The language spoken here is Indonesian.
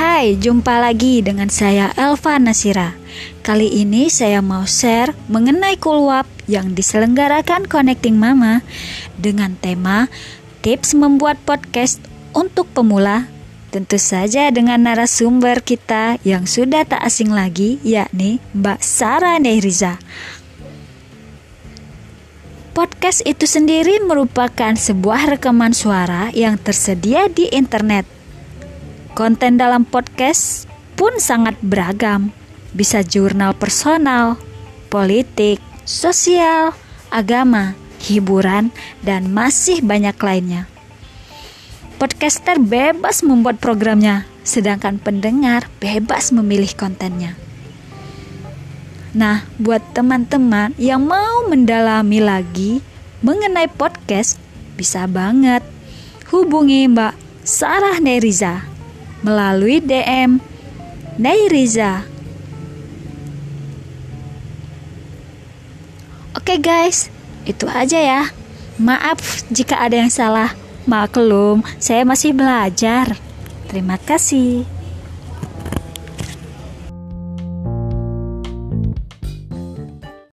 Hai, jumpa lagi dengan saya Elva Nasira. Kali ini saya mau share mengenai kulwap yang diselenggarakan Connecting Mama dengan tema tips membuat podcast untuk pemula. Tentu saja dengan narasumber kita yang sudah tak asing lagi yakni Mbak Sarah Nehriza. Podcast itu sendiri merupakan sebuah rekaman suara yang tersedia di internet Konten dalam podcast pun sangat beragam. Bisa jurnal personal, politik, sosial, agama, hiburan, dan masih banyak lainnya. Podcaster bebas membuat programnya, sedangkan pendengar bebas memilih kontennya. Nah, buat teman-teman yang mau mendalami lagi mengenai podcast, bisa banget hubungi Mbak Sarah Neriza melalui DM Nairiza. Oke guys, itu aja ya. Maaf jika ada yang salah. Maklum, saya masih belajar. Terima kasih.